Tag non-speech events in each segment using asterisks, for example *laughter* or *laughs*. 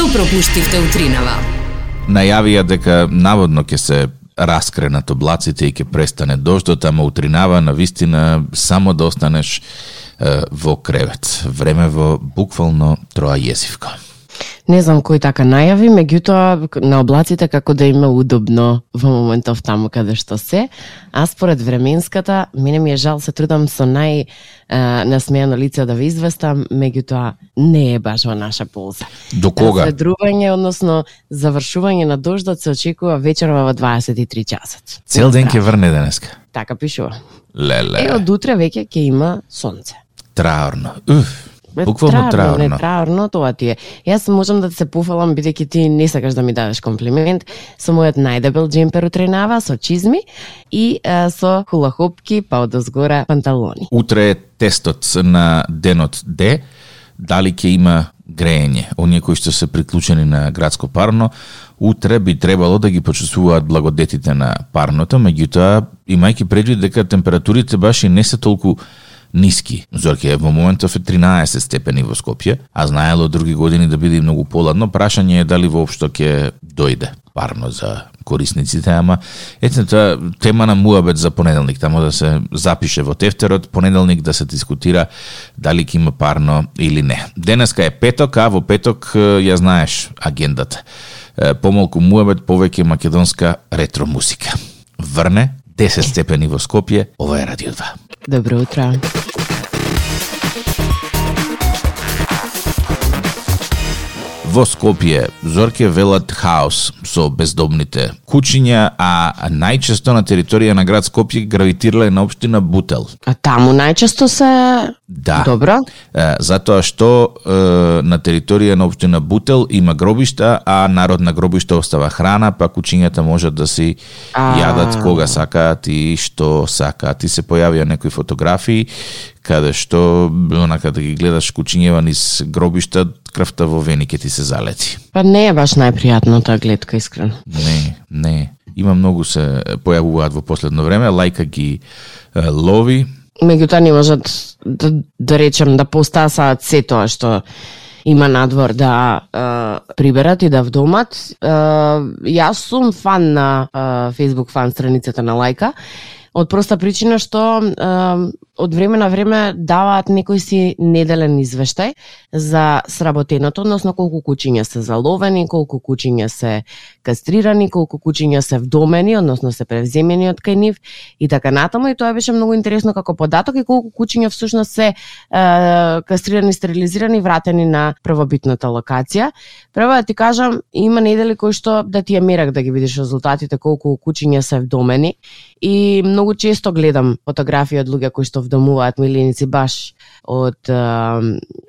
Што пропуштивте утринава? Најавија дека наводно ќе се раскренат облаците и ќе престане дождот, ама утринава на вистина само да останеш е, во кревет. Време во буквално троа јесивка. Не знам кој така најави, меѓутоа на облаците како да има удобно во моментов таму каде што се. А според временската, мене ми е жал, се трудам со нај насмејано лице да ви известам, меѓутоа не е баш во наша полза. До кога? Разведрување, односно завршување на дождот се очекува вечерва во 23 часот. Цел ден ќе врне денеска. Така пишува. Леле. Е, од утре веќе ќе има сонце. Траорно. Уф. Буквално траорно. траорно, тоа ти е. Јас можам да се пофалам бидејќи ти не сакаш да ми дадеш комплимент со мојот најдебел джемпер утренава со чизми и а, со хулахопки па одозгора панталони. Утре е тестот на денот Д, дали ќе има грејење. Оние кои што се приклучени на градско парно, утре би требало да ги почувствуваат благодетите на парното, меѓутоа, имајќи предвид дека температурите баш и не се толку ниски. Зорке во моментов е 13 степени во Скопје, а знаело други години да биде многу поладно. Прашање е дали воопшто ќе дојде парно за корисниците, ама ете тоа тема на муабет за понеделник, тамо да се запише во тефтерот, понеделник да се дискутира дали ќе има парно или не. Денеска е петок, а во петок ја знаеш агендата. Е, Помалку муабет, повеќе македонска ретро музика. Врне 10 степени во Скопје, ова е Радио 2. Добро утро. Во Скопје, Зорке велат хаос со бездомните кучиња, а најчесто на територија на град Скопје гравитирале на општина Бутел. А таму најчесто се Да. Добро. Е, затоа што е, на територија на општина Бутел има гробишта, а народ на гробишта остава храна, па кучињата можат да си А. јадат кога сакаат и што сакаат. И се појавија некои фотографии каде што онака да ги гледаш кучињева низ гробишта, крвта во веник ќе ти се залети. Па не е баш најпријатно таа гледка, искрено. Не, не. Има многу се појавуваат во последно време, лајка ги е, лови, Меѓутоа не можат да, да речем да постасаат се тоа што има надвор да е, приберат и да вдомат. Е, јас сум фан на е, Facebook фан страницата на Лајка, од проста причина што е, од време на време даваат некој си неделен извештај за сработеното, односно колку кучиња се заловени, колку кучиња се кастрирани, колку кучиња се вдомени, односно се превземени од кај нив и така натаму и тоа беше многу интересно како податок и колку кучиња всушност се е, кастрирани, стерилизирани, вратени на првобитната локација. Прво да ти кажам, има недели кои што да ти ја мерак да ги видиш резултатите колку кучиња се вдомени и многу често гледам фотографии од луѓе кои што вдомуваат миленици баш од е,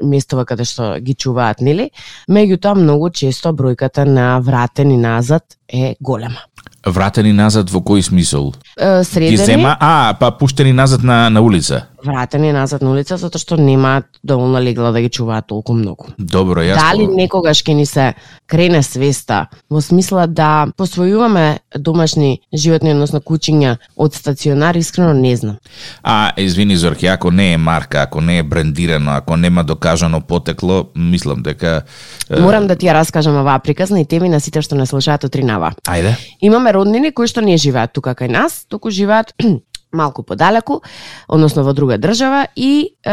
местова каде што ги чуваат, нели? Меѓутоа многу често бројката на вратени назад е голема вратени назад во кој смисол? Е, Ги Средени, зема, а, па пуштени назад на, на улица. вратени назад на улица затоа што немаат доволно легла да ги чуваат толку многу. Добро, јас Дали некогаш ќе ни се крене свеста во смисла да посвојуваме домашни животни, односно кучиња од стационар, искрено не знам. А, извини Зорки, ако не е марка, ако не е брендирано, ако нема докажано потекло, мислам дека е, Морам да ти ја раскажам оваа приказна и теми на сите што не слушаат утринава. Ајде. Имаме роднини кои што не живеат тука кај нас, туку живеат малку подалеку, односно во друга држава и е,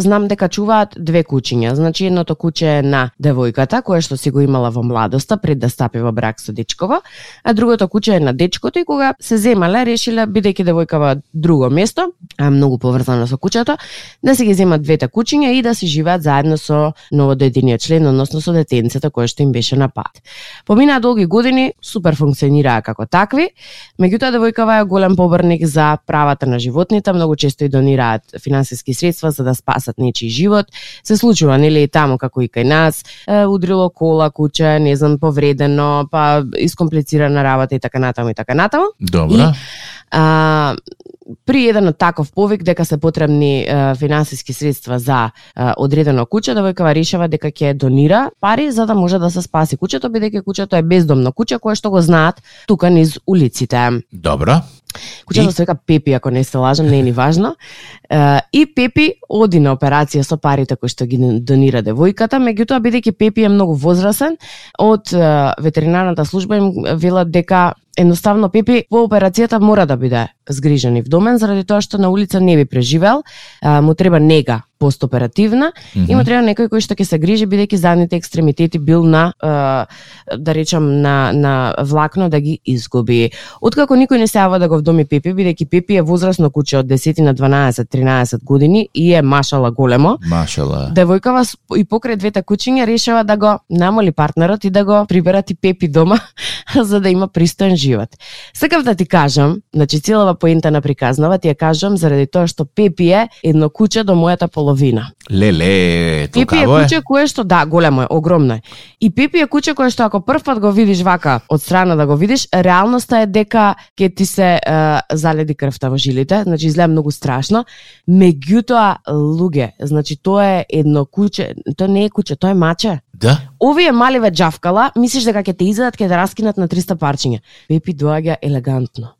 знам дека чуваат две кучиња. Значи едното куче е на девојката која што си го имала во младоста пред да стапи во брак со дечково, а другото куче е на дечкото и кога се земале решиле бидејќи девојка во друго место, а многу поврзана со кучето, да се ги земат двете кучиња и да се живеат заедно со новодоедениот член, односно со детенцето кое што им беше на пат. Поминаа долги години, супер функционираа како такви, меѓутоа девојкава е голем поборник за правата на животните, многу често и донираат финансиски средства за да спасат нечи живот. Се случува нели и таму како и кај нас, е, удрило кола, куче, не знам, повредено, па искомплицирана работа и така натаму и така натаму. Добро. А, при еден од таков повик дека се потребни е, финансиски средства за е, одредено куче, девојкава решава дека ќе донира пари за да може да се спаси кучето, бидејќи кучето е бездомно куче кое што го знаат тука низ улиците. Добро. Кучето се века Пепи, ако не се лажам, не е ни важно. И Пепи оди на операција со парите кои што ги донира девојката, меѓутоа бидејќи Пепи е многу возрасен, од ветеринарната служба им велат дека едноставно Пепи во операцијата мора да биде згрижен и вдомен заради тоа што на улица не би преживел, му треба нега постоперативна mm -hmm. и му треба некој кој што ќе се грижи бидејќи задните екстремитети бил на а, да речам на на влакно да ги изгуби. Откако никој не се јава да го вдоми Пепи бидејќи Пепи е возрасно куче од 10 на 12 13 години и е машала големо. Машала. Девојкава и покрај двете кучиња решава да го намоли партнерот и да го приберат и Пепи дома *laughs* за да има пристоен живот. Сакав да ти кажам, значи целава поента на приказнава ти ја кажам заради тоа што Пепи е едно куче до мојата половина. Леле, Пепи е куче кое што да, големо е, огромно е. И Пепи е куче кое што ако прв пат го видиш вака од страна да го видиш, реалноста е дека ќе ти се е, заледи крвта во жилите, значи изгледа многу страшно. Меѓутоа луѓе, значи тоа е едно куче, тоа не е куче, тоа е маче. Да? Овие маливе джавкала, мислиш дека ќе те изедат, ќе те раскинат на 300 парчиња. Пепи доаѓа елегантно.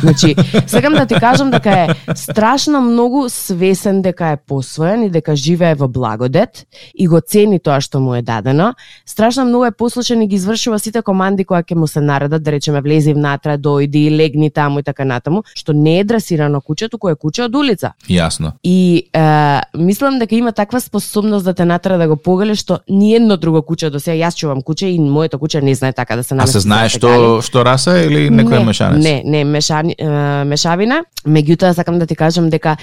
Значи, сакам да ти кажам дека е страшно многу свесен дека е посвоен и дека живее во благодет и го цени тоа што му е дадено. Страшно многу е послушен и ги извршува сите команди кои ќе му се наредат, да речеме влези внатре, дојди, легни таму и така натаму, што не е дресирано куче, туку е куче од улица. Јасно. И е, мислам дека има таква способност да те натера да го погали што ни едно друго куче до сега јас чувам куче и моето куче не знае така да се намести. А се знае што што раса или некоја мешанец? Не, не, мешани, мешавина. Меѓутоа сакам да ти кажам дека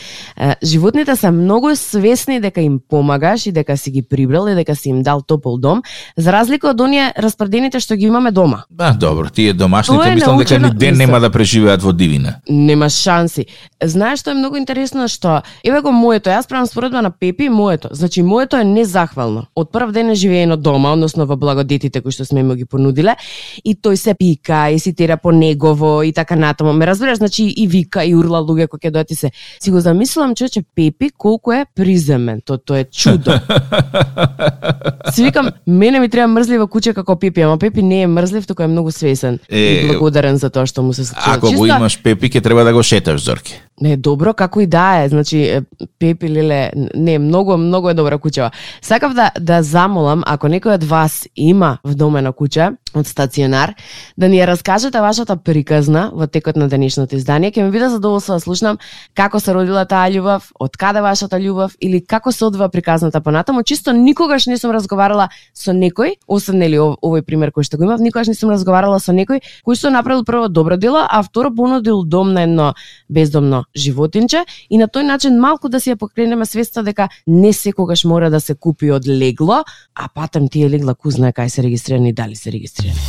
животните се многу свесни дека им помагаш и дека си ги прибрал и дека си им дал топол дом, за разлика од оние распредените што ги имаме дома. Ба, добро, тие домашните мислам дека ни ден нема да преживеат во дивина. Нема шанси. Знаеш што е многу интересно што еве го моето, јас правам споредба на Пепи и моето. Значи моето е незахвално. Од прв ден е живеено дома, односно во благодетите кои што сме му ги понудиле, и тој се пика и си тера по негово и така натаму. Ме разбираш, значи и вика и урла луѓе кои ќе дојат и се. Си го замислувам човече Пепи колку е приземен. То тоа е чудо. *laughs* си викам, мене ми треба мрзлива куче како Пепи, ама Пепи не е мрзлив, туку е многу свесен е, и благодарен за тоа што му се случува. Ако Чисто... го имаш Пепи, ќе треба да го шеташ, Зорке. Не, добро, како и да е. Значи, Пепи Лиле, не, многу, многу е добра кучева. Сакав да, да замолам, ако некој од вас има вдомено куче, од стационар, да ни ја раскажете вашата приказна во текот на денешното издание. Ке ми биде задоволство да слушнам како се родила таа љубов, од каде вашата љубов или како се одвива приказната понатаму. Чисто никогаш не сум разговарала со некој, освен нели овој пример кој што го имав, никогаш не сум разговарала со некој кој што направил прво добро дело, а второ понудил дом на едно бездомно животинче и на тој начин малку да си ја покренеме свеста дека не секогаш мора да се купи од легло, а патем тие легла ку знае кај се регистрирани и дали се регистрирани.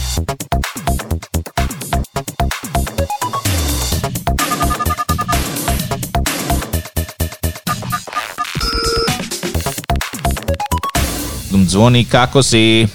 Звони, како си?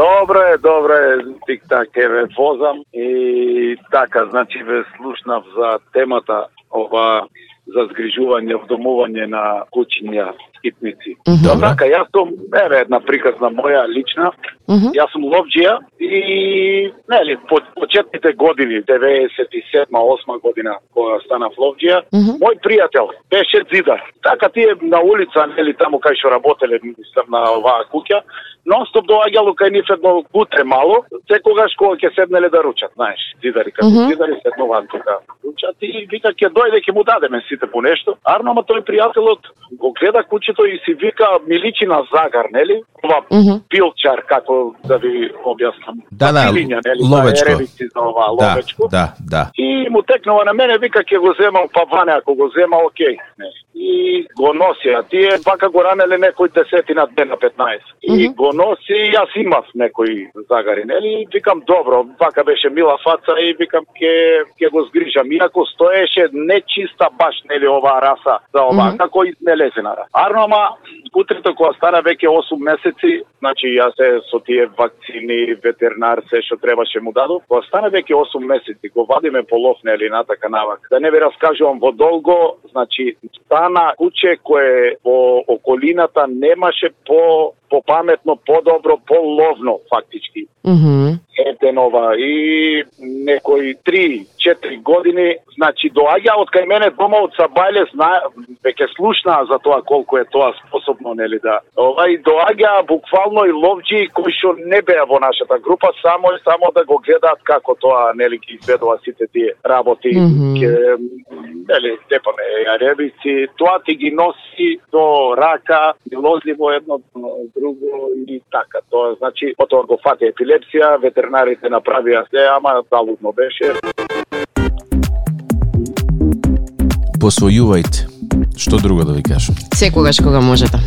Добро е, добро е, тик так е ве возам. И така, значи ве слушнав за темата ова за згрижување, вдомување на кучиња скитници. Mm -hmm. Така, јас сум, еве една приказна моја лична, mm -hmm. јас сум ловџија и, нели, по почетните години, 97-8 година, кога станав ловџија, mm -hmm. мој пријател беше зидар. Така тие на улица, нели, таму кај што работеле, мислам, на оваа куќа, нонстоп доаѓало кај нив едно кутре мало, секогаш кога ќе седнеле да ручат, знаеш, зидари, кога mm -hmm. зидари седнуваат тука, ручат и вика ќе дојде ќе му дадеме сите по нешто. Арно, ама тој пријателот го гледа кучето и си вика миличи на загар, нели? Ова mm -hmm. пилчар, како да ви објаснам. Да, да, Пилиња, нели? ловечко. Еревици за ова да, ловечко. Да, да. И му текнува на мене, вика ќе го земам, па ване, ако го зема, окей. Не. И го носи, а тие вака го ранеле некој десетина дена 15. Mm -hmm. И го носи, јас имав некои загари, нели? Викам, добро, вака беше мила фаца и викам, ке, ке го згрижам. Иако стоеше нечиста баш, нели, оваа раса за ова, mm -hmm. како изнелезена. Арно, ама, утрето кога стана веќе 8 месеци, значи јас се со тие вакцини, ветеринар, се што требаше му дадов, кога стана веќе 8 месеци, го вадиме по лов, нели, натака навак. Да не ви раскажувам во долго, значи, стана куче кое во околината немаше по попаметно, подобро, половно фактички. Мгм. Етенова и некои 3-4 години, значи доаѓа од кај мене дома од Сабајле, зна, веќе слушнаа за тоа колку е тоа способно, нели да. Ова и доаѓа буквално и ловџи кои што не беа во нашата група, само и само да го гледаат како тоа, нели, ги изведува сите тие работи. Мгм. Ке, нели, тепаме јаребици, тоа ти ги носи до рака, милозливо едно друго и така. Тоа значи, потоа го фати епилепсија, ветеринарите направија се, ама залудно беше. Посвојувајте. Што друго да ви кажам? Секогаш кога можете.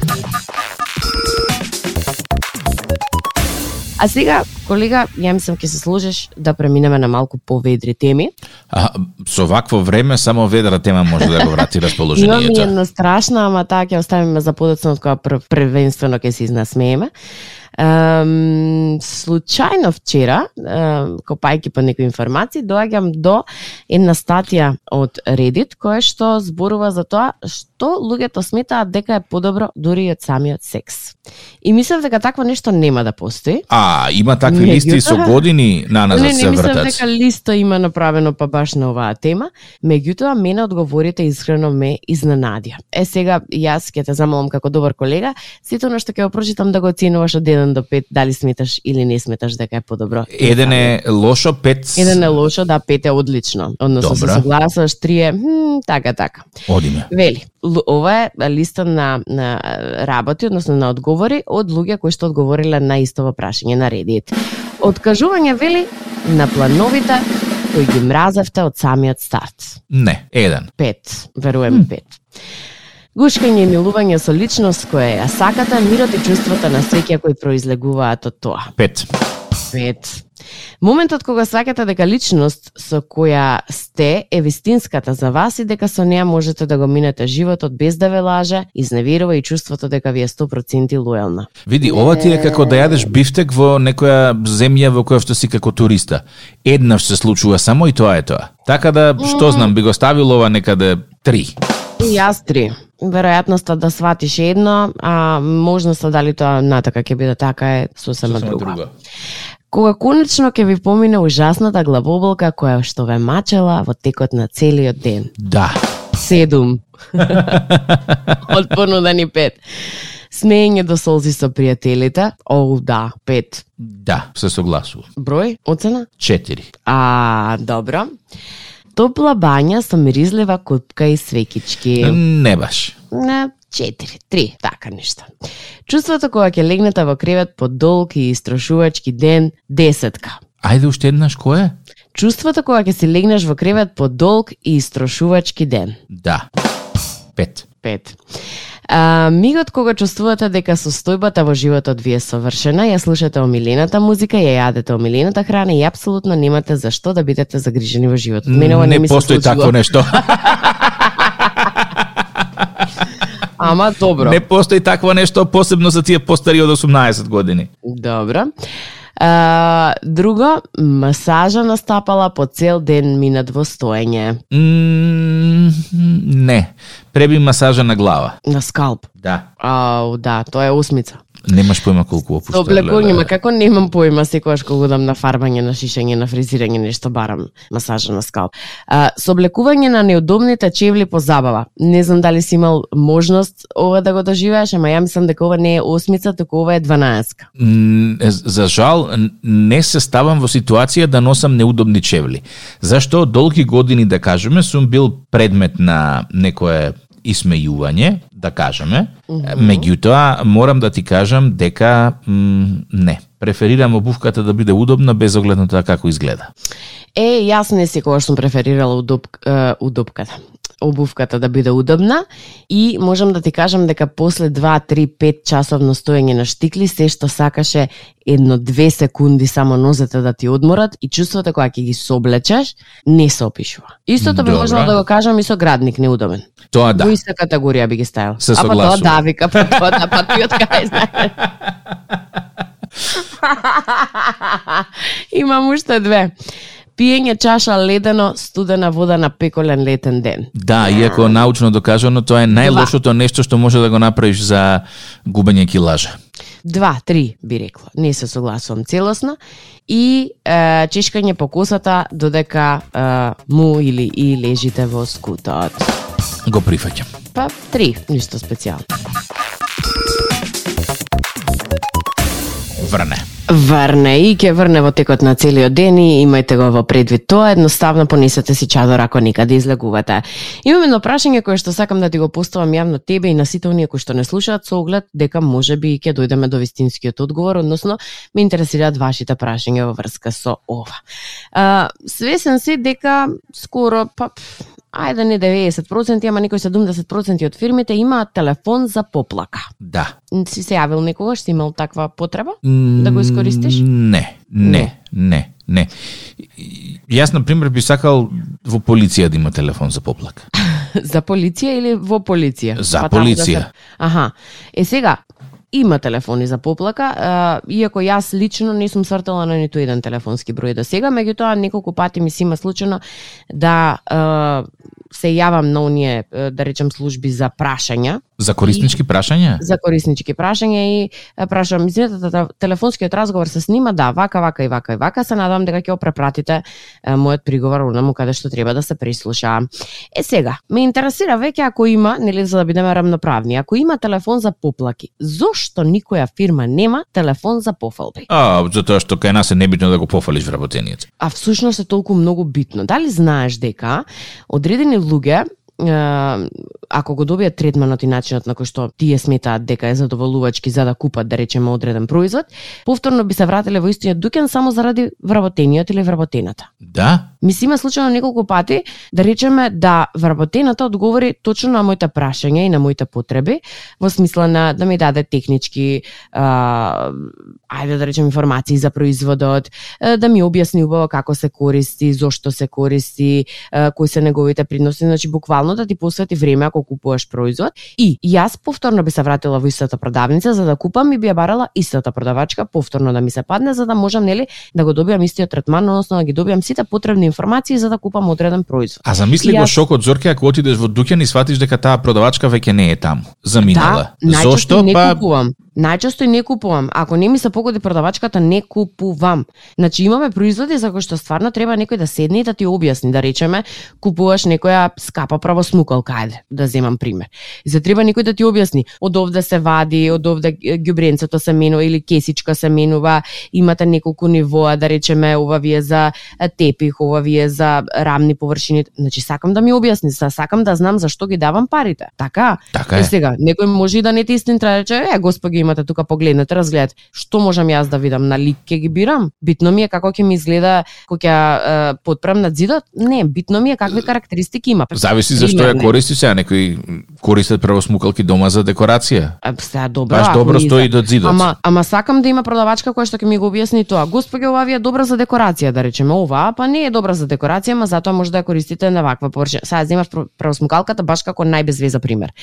А сега, колега, ја мислам ќе се сложиш да преминеме на малку поведри теми. А, со вакво време само ведра тема може да го врати Имам расположението. една страшна, ама таа ќе оставиме за подоцна од која пр- првенствено ќе се изнасмееме. Ем, случајно вчера, ем, копајки по некои информации, доаѓам до една статија од Reddit која што зборува за тоа што луѓето сметаат дека е подобро дури и од самиот секс. И мислев дека такво нешто нема да постои. А, има такви Меѓутоа- листи со години на назад не, се не мислев вртат. дека листа има направено па баш на оваа тема. Меѓутоа, мене одговорите искрено ме изненадија. Е, сега, јас ќе те замолам како добар колега, сето она што ќе го прочитам да го оценуваш од 1 до 5, дали сметаш или не сметаш дека е подобро. Еден е лошо, пет... Еден е лошо, да, 5 е одлично. Односно, се Добра. согласуваш, 3 е, хм, така, така. Одиме. Вели, ова е листа на, на работи, односно на одговори од луѓе кои што одговориле на истово прашање на Reddit. Откажување вели на плановите кои ги мразевте од самиот старт. Не, еден. Пет, верувам пет. Гушкање и милување со личност која ја сакате, мирот и чувството на среќа кои произлегуваат од тоа. Пет. Пет. Моментот кога сваќате дека личност со која сте е вистинската за вас и дека со неа можете да го минете животот без да ве лаже, изневерува и чувството дека ви е 100% лојална. Види, ова ти е како да јадеш бифтек во некоја земја во која што си како туриста. Еднаш се случува само и тоа е тоа. Така да, што знам, би го ставил ова некаде три. И јас три. Веројатноста да сватиш едно, а можноста дали тоа натака ќе биде така е сосема Сосема друга. Кога конечно ќе ви помине ужасната главоболка која што ве мачела во текот на целиот ден. Да. Седум. *laughs* Од понудени пет. Смеење до солзи со пријателите. Оу, да, пет. Да, се согласувам. Број, оцена? Четири. А, добро. Топла бања со миризлива купка и свекички. Не баш. На 4, 3, така нешто. Чувството кога ќе легнете во кревет по долг и истрошувачки ден, десетка. Ајде уште еднаш кој е? Чувството кога ќе си легнеш во кревет по долг и истрошувачки ден, Да. Пет. 5. А, мигот кога чувствувате дека состојбата во животот ви е совршена, ја слушате омилената музика, ја јадете омилената храна и апсолутно немате за што да бидете загрижени во животот. Мене не, не ми се постои случило. такво нешто. *laughs* Ама добро. Не постои такво нешто, посебно за тие постари од 18 години. Добро. А, друго, масажа на стапала по цел ден минат во стоење. М, не. Преби масажа на глава. На скалп. Да. Ау, да, тоа е осмица. Немаш појма колку опушта. Облекување, ма како немам појма секогаш кога одам на фарбање, на шишење, на фризирање, нешто барам масажа на скалп. А, со облекување на неудобните чевли по забава. Не знам дали си имал можност ова да го доживееш, ама ја мислам дека ова не е осмица, туку ова е 12. М, За жал, не се ставам во ситуација да носам неудобни чевли. Зашто долги години, да кажеме, сум бил предмет на некое исмејување, да кажеме. Меѓутоа, морам да ти кажам дека м, не. Преферирам обувката да биде удобна без оглед на тоа како изгледа. Е, јас не секогаш сум преферирала удоб, удобката обувката да биде удобна и можам да ти кажам дека после 2, 3, 5 часовно стоење на штикли се што сакаше едно две секунди само нозете да ти одморат и чувството кога ќе ги соблечеш не се опишува. Истото би можела да го кажам и со градник неудобен. Тоа да. Во иста категорија би ги ставил. Се а па тоа согласувам. да вика, па тоа да, па ти од кај знаеш. *laughs* Имам уште две. Пиење чаша ледено, студена вода на пеколен летен ден. Да, иако научно докажано, тоа е најлошото нешто што може да го направиш за губење килажа. Два, три би рекла. Не се согласувам целосно. И е, чешкање по косата додека е, му или и лежите во скутот. Го прифаќам. Па три, ништо специјално. Врне. Врне и ќе врне во текот на целиот ден и имајте го во предвид тоа, едноставно понесете си чадор ако никаде излегувате. Имам едно прашање кое што сакам да ти го поставам јавно тебе и на сите оние кои што не слушаат со оглед дека може би ќе дојдеме до вистинскиот одговор, односно ме интересираат вашите прашања во врска со ова. А, свесен си дека скоро па ајде не 90%, ама некои 70% од фирмите имаат телефон за поплака. Да. Си се јавил некогаш, си имал таква потреба да го искористиш? Не, не, не, не. Јас, на пример, би сакал во полиција да има телефон за поплак. *laughs* за полиција или во полиција? За Па полиција. Да се... Аха. Е сега, има телефони за поплака, а, иако јас лично не сум свртала на ниту еден телефонски број до сега, меѓутоа неколку пати ми се има случајно да а, се јавам на оние, да речем, служби за прашања, За кориснички прашања? за кориснички прашања и е, прашам, извинете, телефонскиот разговор се снима, да, вака, вака и вака и вака, се надам дека ќе го препратите мојот приговор онаму каде што треба да се прислуша. Е сега, ме интересира веќе ако има, нели за да бидеме рамноправни, ако има телефон за поплаки, зошто никоја фирма нема телефон за пофалби? А, затоа што кај нас е небитно да го пофалиш вработениот. А всушност е толку многу битно. Дали знаеш дека одредени луѓе ако го добијат третманот и начинот на кој што тие сметаат дека е задоволувачки за да купат, да речеме, одреден производ, повторно би се вратиле во истиот дуќан само заради вработениот или вработената. Да? Ми се има случајно неколку пати да речеме да вработената одговори точно на моите прашања и на моите потреби, во смисла на да ми даде технички, а, ајде да речем информации за производот, да ми објасни убаво како се користи, зошто се користи, кои се неговите предности, значи буквално да ти посвети време ако купуваш производ. И јас повторно би се вратила во истата продавница за да купам и би ја барала истата продавачка повторно да ми се падне за да можам нели да го добиам истиот третман, односно да ги добиам сите потребни информации за да купам одреден производ. А замисли И го јас- шокот Зорке ако отидеш во дуќан и сватиш дека таа продавачка веќе не е таму. Заминала. Да, Зошто? Па купувам. Најчесто и не купувам. Ако не ми се погоди продавачката, не купувам. Значи имаме производи за кои што стварно треба некој да седне и да ти објасни, да речеме, купуваш некоја скапа правосмукалка, ајде, да земам пример. И за треба некој да ти објасни, од овде се вади, од овде ѓубренцето се менува или кесичка се менува, имате неколку нивоа, да речеме, ова ви е за тепих, ова ви е за рамни површини. Значи сакам да ми објасни, са- сакам да знам зашто ги давам парите. Така? така Е е. сега, некој може и да не ти истин да рече, е, господи, имате тука погледнете, разгледате. Што можам јас да видам на лик ќе ги бирам? Битно ми е како ќе ми изгледа кога ќе е, подпрем над зидот? Не, битно ми е какви карактеристики има. Зависи за што ја користи сега некои користат правосмукалки дома за декорација. А, сега добро, Баш добро стои до зидот. Ама, ама сакам да има продавачка која што ќе ми го објасни тоа. Господи, ова ви е добра за декорација, да речеме. Ова, па не е добра за декорација, ама затоа може да ја користите на ваква површина. Сега земав пр- правосмукалката баш како најбезвеза пример.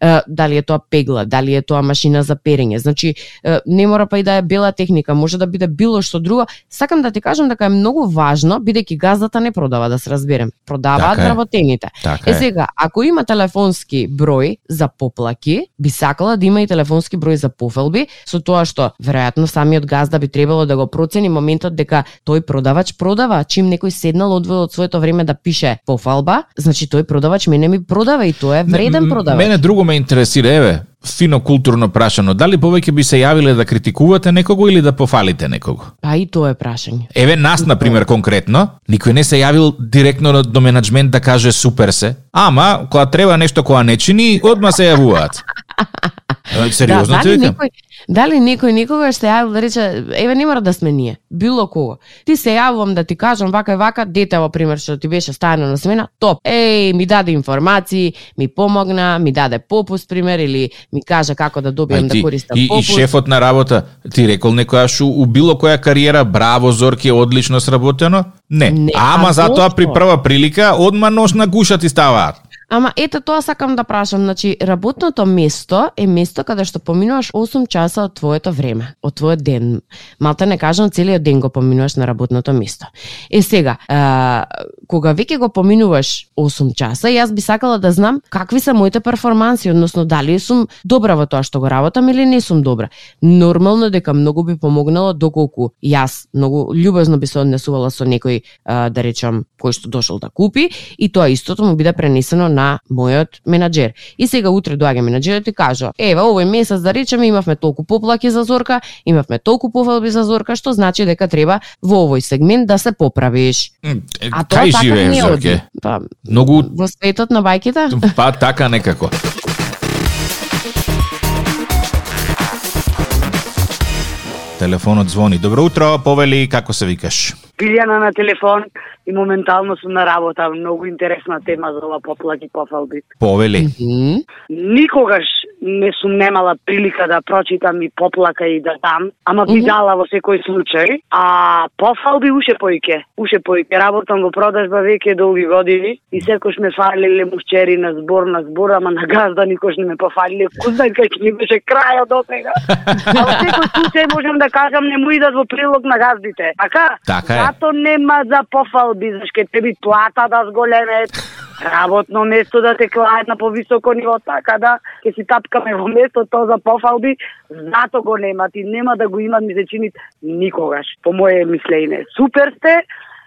Е, дали е тоа пегла, дали е тоа машина за перење. Значи, е, не мора па и да е бела техника, може да биде било што друго. Сакам да ти кажам дека е многу важно, бидејќи газдата не продава, да се разберем. Продаваат Така е. вработените. Така Е е. сега, ако има телефонски број за поплаки, би сакала да има и телефонски број за пофелби, со тоа што веројатно самиот газда би требало да го процени моментот дека тој продавач продава, чим некој седнал одвоил од своето време да пише пофалба, значи тој продавач мене ми продава и тоа е вреден продавач. Мене друго ме интересира, еве, фино културно прашано, дали повеќе би се јавиле да критикувате некого или да пофалите некого? Па и тоа е прашање. Еве нас, на пример, конкретно, никој не се јавил директно до менеджмент да каже супер се, ама кога треба нешто кога не чини, одма се јавуваат. *laughs* Е, Сериозно да, ти дали некој, дали некој никогаш се јавил да рече, еве не мора да сме ние, било кого. Ти се јавувам да ти кажам вака и вака, дете во пример што ти беше стајано на смена, топ. Еј, ми даде информации, ми помогна, ми даде попуст пример или ми кажа како да добијам да користам и, и попуст. шефот на работа, ти рекол некојаш у, у било која кариера, браво Зорки, одлично сработено? Не. Не, Ама а затоа при прва прилика одма нож на гуша ти ставаат. Ама ете тоа сакам да прашам, значи работното место е место каде што поминуваш 8 часа од твоето време, од твојот ден. Малта не кажам целиот ден го поминуваш на работното место. Е сега, а, кога веќе го поминуваш 8 часа, јас би сакала да знам какви се моите перформанси, односно дали сум добра во тоа што го работам или не сум добра. Нормално дека многу би помогнало доколку јас многу љубезно би се однесувала со некој, а, да речам, кој што дошол да купи и тоа истото му биде пренесено на мојот менаџер. И сега утре доаѓа менаџерот и кажа: "Ева, овој месец да речеме имавме толку поплаки за Зорка, имавме толку пофалби за Зорка, што значи дека треба во овој сегмент да се поправиш." А тоа така живееш, не оди. Па, Многу во светот на бајките? *laughs* Па така некако. Телефонот звони. Добро утро, повели, како се викаш? Билјана на телефон и моментално сум на работа. Многу интересна тема за ова поплаки пофалби. Повели. Mm -hmm. Никогаш не сум немала прилика да прочитам и поплака и да дам, ама би дала во секој случај. А пофалби уше поике. Уше поике. Работам во продажба веќе долги години и секош ме фалиле мушчери на збор на збор, ама на газда никош не ме пофалиле. Кузнај кај ми беше крајот до сега. а во секој случај можам да кажам не му идат во прилог на газдите. Така? Така е. Зато нема за пофалби, зашто ќе би плата да зголеме работно место да те клаат на повисоко ниво, така да ќе си тапкаме во место тоа за пофалби, зато го нема ти нема да го имат ми се чини никогаш, по моје мислење. Супер сте,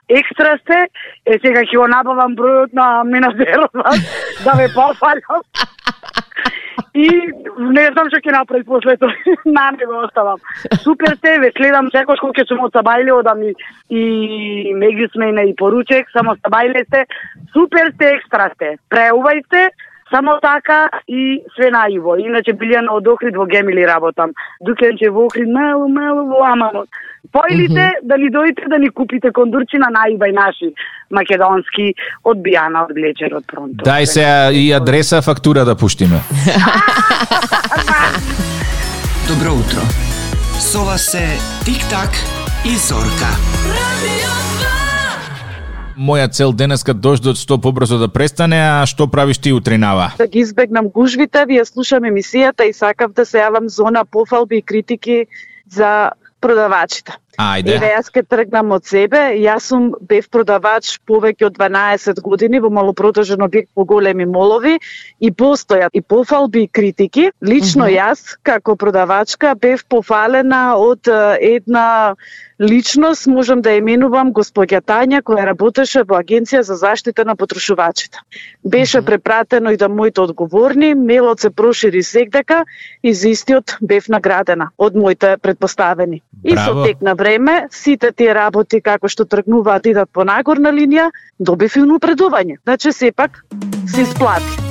екстра сте, е сега ќе го набавам бројот на менаджерот *laughs* да ме пофалам. И не знам што ќе направи после тоа. *laughs* На него оставам. Супер сте, ве следам секој кога ќе сум од Сабајле, одам и, и Мегисмена и поручек, само Сабајле сте. Супер сте, екстра сте. Преувај сте, Само така и све наиво. Иначе Билјана од Охрид во Гемили работам. Дукенче во Охрид, мело, мело во Амамот. Поилите mm -hmm. да ни дојдете да ни купите кондурчи на најбај наши македонски од Бијана од Глечер од Пронто. Дај се и адреса фактура да пуштиме. *laughs* Добро утро. Со вас се Тик-так и Зорка. Моја цел денеска дождот што побрзо да престане, а што правиш ти утринава? Да ги избегнам гужвите, вие слушам емисијата и сакав да се јавам зона пофалби и критики за продавачите. Ајде. Еве јас ке тргнам од себе. Јас сум бев продавач повеќе од 12 години во малопродажен објект по големи молови и постојат и пофалби и критики. Лично mm -hmm. јас како продавачка бев пофалена од една личност, можам да именувам господја Тања која работеше во Агенција за заштита на потрошувачите. Беше mm -hmm. препратено и да моите одговорни, мелот се прошири секдека и за истиот бев наградена од моите предпоставени. Браво. И со тек на време, сите тие работи како што тргнуваат идат по нагорна линија, добив и предување, Значи сепак се исплати.